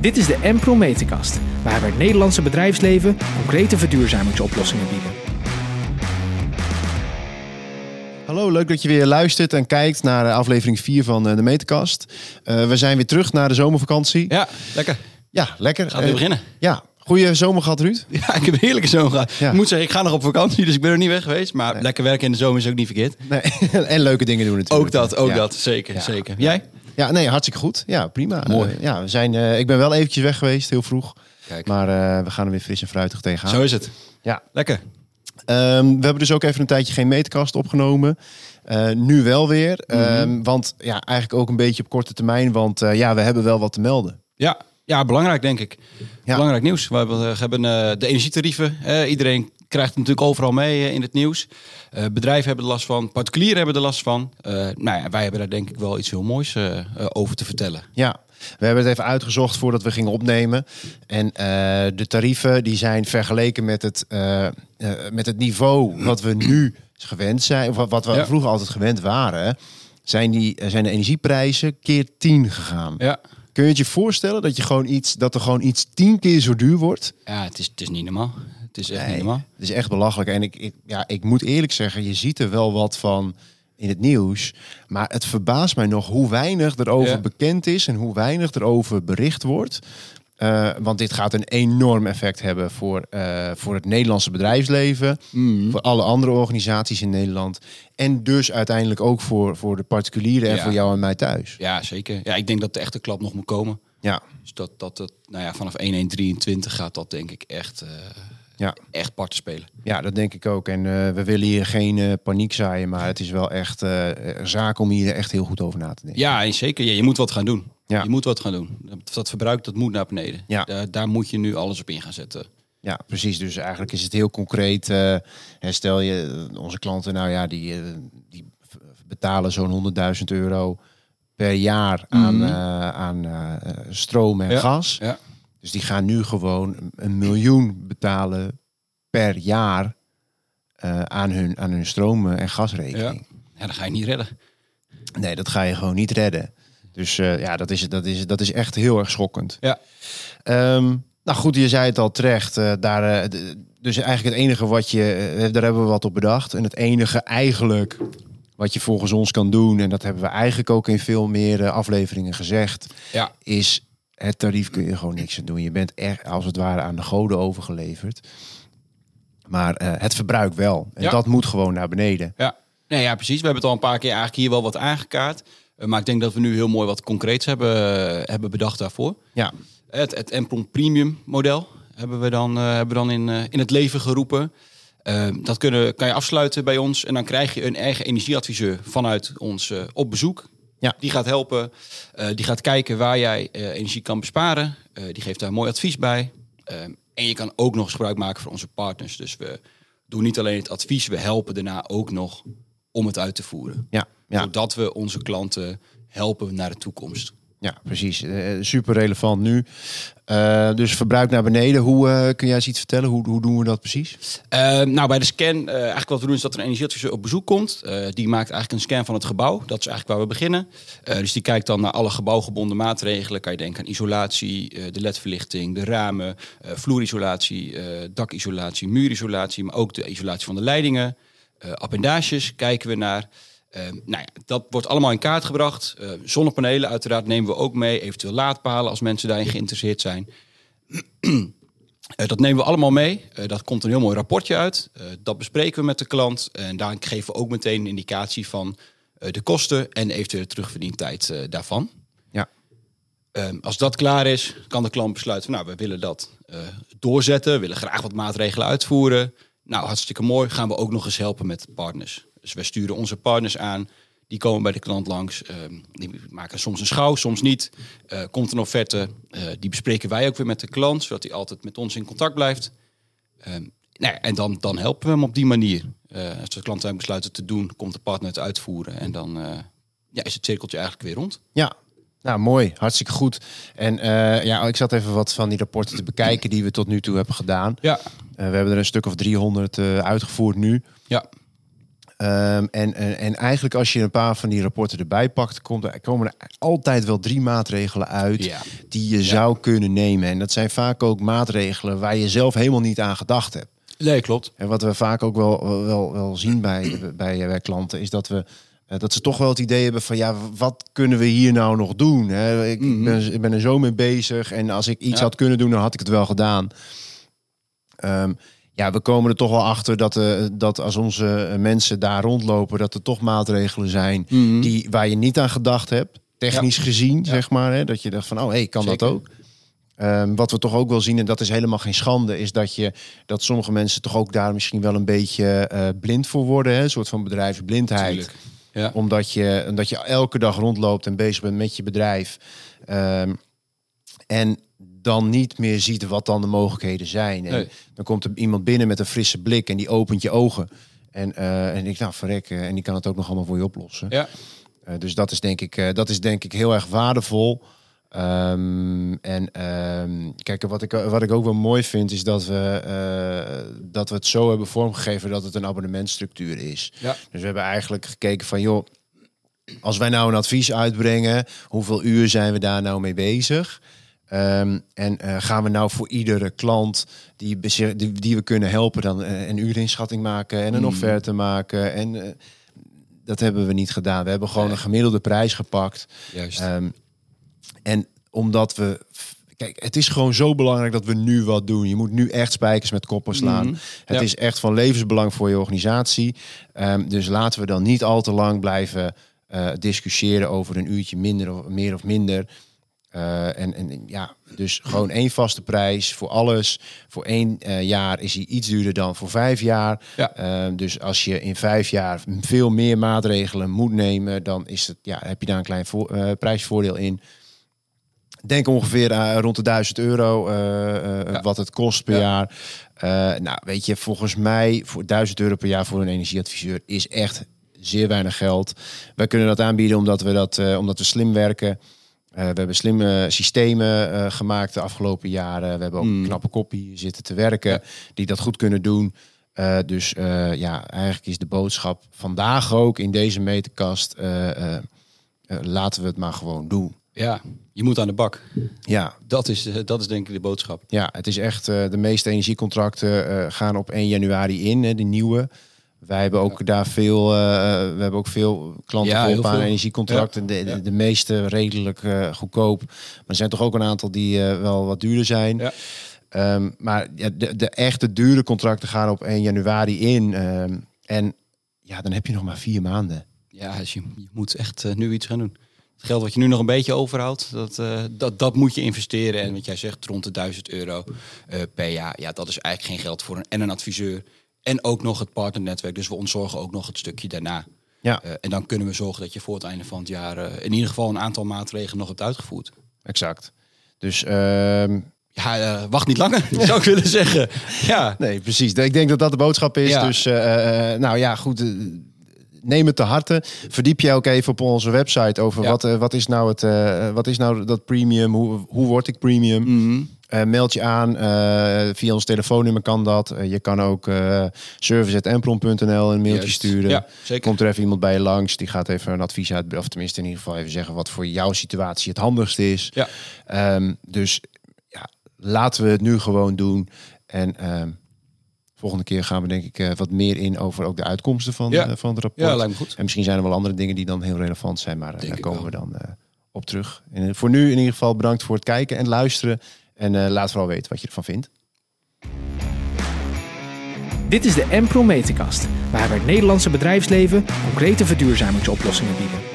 Dit is de Empro Meterkast, waar we het Nederlandse bedrijfsleven concrete verduurzamingsoplossingen bieden. Hallo, leuk dat je weer luistert en kijkt naar aflevering 4 van eh, de Meterkast. Uh, we zijn weer terug naar de zomervakantie. Ja, lekker. Ja, lekker. Gaan we uh, beginnen? Ja, goede zomer gehad, Ruud. Ja, ik heb een heerlijke zomer gehad. Ja. Ik moet zeggen, ik ga nog op vakantie, dus ik ben er niet weg geweest. Maar nee. lekker werken in de zomer is ook niet verkeerd. Nee. en leuke dingen doen natuurlijk. Ook dat, ook ja. dat. Zeker, ja. zeker. Jij? Ja, nee, hartstikke goed. Ja, prima. Mooi. Uh, ja, we zijn, uh, ik ben wel eventjes weg geweest, heel vroeg. Kijk. Maar uh, we gaan er weer fris en fruitig tegenaan. Zo is het. Ja. Lekker. Um, we hebben dus ook even een tijdje geen meterkast opgenomen. Uh, nu wel weer. Mm -hmm. um, want ja, eigenlijk ook een beetje op korte termijn. Want uh, ja, we hebben wel wat te melden. Ja, ja belangrijk denk ik. Ja. Belangrijk nieuws. We hebben, we hebben uh, de energietarieven. iedereen krijgt het natuurlijk overal mee in het nieuws. bedrijven hebben er last van. Particulieren hebben er last van. nou ja, wij hebben daar denk ik wel iets heel moois over te vertellen. Ja, we hebben het even uitgezocht voordat we gingen opnemen. En uh, de tarieven die zijn vergeleken met het, uh, uh, met het niveau wat we nu gewend zijn, of wat we ja. vroeger altijd gewend waren, zijn, die, zijn de energieprijzen keer 10 gegaan. Ja. Kun je het je voorstellen dat, je gewoon iets, dat er gewoon iets tien keer zo duur wordt? Ja, het is, het is niet normaal. Het is echt nee, niet normaal. Het is echt belachelijk. En ik, ik, ja, ik moet eerlijk zeggen, je ziet er wel wat van in het nieuws. Maar het verbaast mij nog hoe weinig erover ja. bekend is en hoe weinig erover bericht wordt. Uh, want dit gaat een enorm effect hebben voor, uh, voor het Nederlandse bedrijfsleven, mm. voor alle andere organisaties in Nederland. En dus uiteindelijk ook voor, voor de particulieren en Ja. voor jou en mij thuis. Ja, zeker. Ja, ik denk dat de echte klap nog moet komen. Ja, Dus dat, dat het, nou ja, vanaf 1-1-23 gaat dat denk ik echt, eh, ja. echt parten spelen. ja dat denk ik ook. En uh, we willen hier geen uh, paniek zaaien, maar het is wel echt uh, een zaak om hier echt heel goed over na te denken. Ja, en zeker. Ja, je moet wat gaan doen. Ja. Je moet wat gaan doen. Dat, dat verbruik dat moet naar beneden. Ja. Daar, daar moet je nu alles op in gaan zetten. Ja, precies. Dus eigenlijk is het heel concreet. Stel je, onze klanten, nou ja, die, die betalen zo'n 100.000 euro per jaar aan, Mhm. aan stroom en Ja. gas. Ja. Dus die gaan nu gewoon een miljoen betalen per jaar uh, aan, hun, aan hun stroom- en gasrekening. Ja, dat ga je niet redden. Nee, dat ga je gewoon niet redden. Dus uh, ja, dat is, dat, is, dat is echt heel erg schokkend. Ja. Um, nou goed, je zei het al terecht. Uh, daar, dus eigenlijk het enige wat je, daar hebben we wat op bedacht. En het enige eigenlijk wat je volgens ons kan doen, en dat hebben we eigenlijk ook in veel meer afleveringen gezegd, Ja. is het tarief kun je gewoon niks aan doen. Je bent echt als het ware aan de goden overgeleverd. Maar uh, het verbruik wel. En Ja. dat moet gewoon naar beneden. Ja. Nee, ja, precies. We hebben het al een paar keer eigenlijk hier wel wat aangekaart. Uh, maar ik denk dat we nu heel mooi wat concreets hebben, uh, hebben bedacht daarvoor. Ja, Het, het Empron Premium model hebben we dan, hebben we dan in, in het leven geroepen. Dat kunnen, kan je afsluiten bij ons en dan krijg je een eigen energieadviseur vanuit ons op bezoek. Ja. Die gaat helpen, uh, die gaat kijken waar jij uh, energie kan besparen. Uh, die geeft daar mooi advies bij. En je kan ook nog eens gebruik maken van onze partners. Dus we doen niet alleen het advies, we helpen daarna ook nog om het uit te voeren. ja, ja. Zodat we onze klanten helpen naar de toekomst. Ja, precies. Uh, super relevant nu. Uh, dus verbruik naar beneden. Hoe uh, kun jij eens iets vertellen? Hoe, hoe doen we dat precies? nou, bij de scan, eigenlijk wat we doen is dat er een energieadviseur op bezoek komt. die maakt eigenlijk een scan van het gebouw. Dat is eigenlijk waar we beginnen. dus die kijkt dan naar alle gebouwgebonden maatregelen. Kan je denken aan isolatie, de ledverlichting, de ramen, vloerisolatie, dakisolatie, muurisolatie, maar ook de isolatie van de leidingen. appendages kijken we naar. Uh, nou ja, dat wordt allemaal in kaart gebracht. Uh, zonnepanelen uiteraard nemen we ook mee. Eventueel laadpalen als mensen daarin geïnteresseerd zijn. uh, dat nemen we allemaal mee. Uh, dat komt een heel mooi rapportje uit. Uh, dat bespreken we met de klant. En daar geven we ook meteen een indicatie van de kosten en eventuele terugverdientijd daarvan. Ja. Uh, als dat klaar is, kan de klant besluiten: nou, we willen dat doorzetten. We willen graag wat maatregelen uitvoeren. Nou, hartstikke mooi. Gaan we ook nog eens helpen met partners. Dus wij sturen onze partners aan. Die komen bij de klant langs. Uh, die maken soms een schouw, soms niet. Uh, komt een offerte. Uh, die bespreken wij ook weer met de klant, zodat hij altijd met ons in contact blijft. Um, nou ja, en dan, dan helpen we hem op die manier. Uh, als de klant besluit het te doen, komt de partner het uitvoeren. En dan ja, is het cirkeltje eigenlijk weer rond. Ja, nou mooi, hartstikke goed. En uh, ja, ik zat even wat van die rapporten te bekijken die we tot nu toe hebben gedaan. Ja. we hebben er een stuk of 300 uitgevoerd nu. Ja. Um, en, en, en eigenlijk als je een paar van die rapporten erbij pakt, komt er, komen er altijd wel drie maatregelen uit Ja. die je zou kunnen nemen. En dat zijn vaak ook maatregelen waar je zelf helemaal niet aan gedacht hebt. Nee, klopt. En wat we vaak ook wel, wel, wel zien bij, bij, bij klanten, is dat we eh, dat ze toch wel het idee hebben van ja, wat kunnen we hier nou nog doen? Hè? Ik, Mhm. ben, ik ben er zo mee bezig en als ik iets Ja. had kunnen doen, dan had ik het wel gedaan. Ehm, ja, we komen er toch wel achter dat, eh, dat als onze mensen daar rondlopen, dat er toch maatregelen zijn Mhm. die, waar je niet aan gedacht hebt, technisch gezien, Ja. zeg maar. Hè? Dat je dacht van, oh hé, hey, kan Zeker. dat ook? Ehm, wat we toch ook wel zien, en dat is helemaal geen schande, is dat, je, dat sommige mensen toch ook daar misschien wel een beetje eh, blind voor worden. Hè? Een soort van bedrijfsblindheid. Ja. omdat je, omdat je elke dag rondloopt en bezig bent met je bedrijf. Ehm, en dan niet meer ziet wat dan de mogelijkheden zijn. En Nee. dan komt er iemand binnen met een frisse blik en die opent je ogen. En, eh, en ik, nou verrek, eh, en die kan het ook nog allemaal voor je oplossen. Ja. Eh, dus dat is, denk ik, dat is denk ik heel erg waardevol. Ehm, en ehm, kijk, wat ik, wat ik ook wel mooi vind, is dat we, dat we het zo hebben vormgegeven dat het een abonnementstructuur is. Ja. Dus we hebben eigenlijk gekeken van, joh, als wij nou een advies uitbrengen, hoeveel uur zijn we daar nou mee bezig? Ehm, en eh, gaan we nou voor iedere klant die, die, die we kunnen helpen, dan eh, een uurinschatting maken en een Mm. offerte maken? En eh, dat hebben we niet gedaan. We hebben gewoon een gemiddelde prijs gepakt. Juist. Ehm, en omdat we. Kijk, het is gewoon zo belangrijk dat we nu wat doen. Je moet nu echt spijkers met koppen slaan. Mhm. Het Ja. is echt van levensbelang voor je organisatie. Ehm, dus laten we dan niet al te lang blijven discussiëren over een uurtje minder of meer of minder. Eh, en, en ja, dus gewoon één vaste prijs voor alles. Voor één eh, jaar is hij iets duurder dan voor vijf jaar. Ja. Ehm, dus als je in vijf jaar veel meer maatregelen moet nemen, dan is het, ja, heb je daar een klein vo- eh, prijsvoordeel in. Denk ongeveer eh, rond de 1000 euro eh, eh, Ja. wat het kost per Ja. jaar. Eh, nou, weet je, volgens mij voor 1000 euro per jaar voor een energieadviseur is echt zeer weinig geld. Wij kunnen dat aanbieden omdat we, dat, eh, omdat we slim werken. Eh, we hebben slimme systemen eh, gemaakt de afgelopen jaren. We hebben ook Mm. een knappe koppie zitten te werken Ja. die dat goed kunnen doen. Eh, dus ja, eigenlijk is de boodschap vandaag ook in deze meterkast. laten we het maar gewoon doen. ja, je moet aan de bak. Ja, Dat is, dat is denk ik de boodschap. ja het is echt. de meeste energiecontracten gaan op 1 januari in, hè, de nieuwe. Wij hebben ook daar veel, eh, we hebben ook veel klanten Ja, heel aan energiecontracten. De, de, de meeste redelijk eh, goedkoop. Maar er zijn toch ook een aantal die eh, wel wat duurder zijn. Ja. Ehm, maar ja, de, de echte dure contracten gaan op 1 januari in. Ehm, en ja, dan heb je nog maar vier maanden. Ja, dus je, je moet echt eh, nu iets gaan doen. Het geld wat je nu nog een beetje overhoudt, dat, eh, dat, dat moet je investeren. En wat jij zegt, rond de 1000 euro eh, per jaar. Ja, dat is eigenlijk geen geld voor een, en een adviseur. En ook nog het partnernetwerk. Dus we ontzorgen ook nog het stukje daarna. Ja, Eh, en dan kunnen we zorgen dat je voor het einde van het jaar eh, in ieder geval een aantal maatregelen nog hebt uitgevoerd. exact. Dus ehm, Ja, eh, wacht niet langer, zou ik willen zeggen. Ja, Nee, precies. Ik denk dat dat de boodschap is. Ja. Dus nou ja, goed. Neem het te harte. Verdiep je ook even op onze website over Ja. wat, eh, wat is nou het, eh, wat is nou dat premium? Hoe, hoe word ik premium? Mhm. Eh, meld je aan. via ons telefoonnummer kan dat. Je kan ook service.empron.nl een mailtje Juist. sturen. Ja, zeker. Komt er even iemand bij je langs. Die gaat even een advies uit. Of tenminste in ieder geval even zeggen wat voor jouw situatie het handigste is. Ja. Ehm, dus ja, laten we het nu gewoon doen. En ehm, volgende keer gaan we denk ik eh, wat meer in over ook de uitkomsten van, Ja. eh, van het rapport. ja, lijkt me goed. En misschien zijn er wel andere dingen die dan heel relevant zijn. Maar eh, daar komen wel. we dan eh, op terug. En voor nu in ieder geval bedankt voor het kijken en luisteren. En eh, laat vooral weten wat je ervan vindt. Dit is de Empro Meterkast, waar we het Nederlandse bedrijfsleven concrete verduurzamingsoplossingen bieden.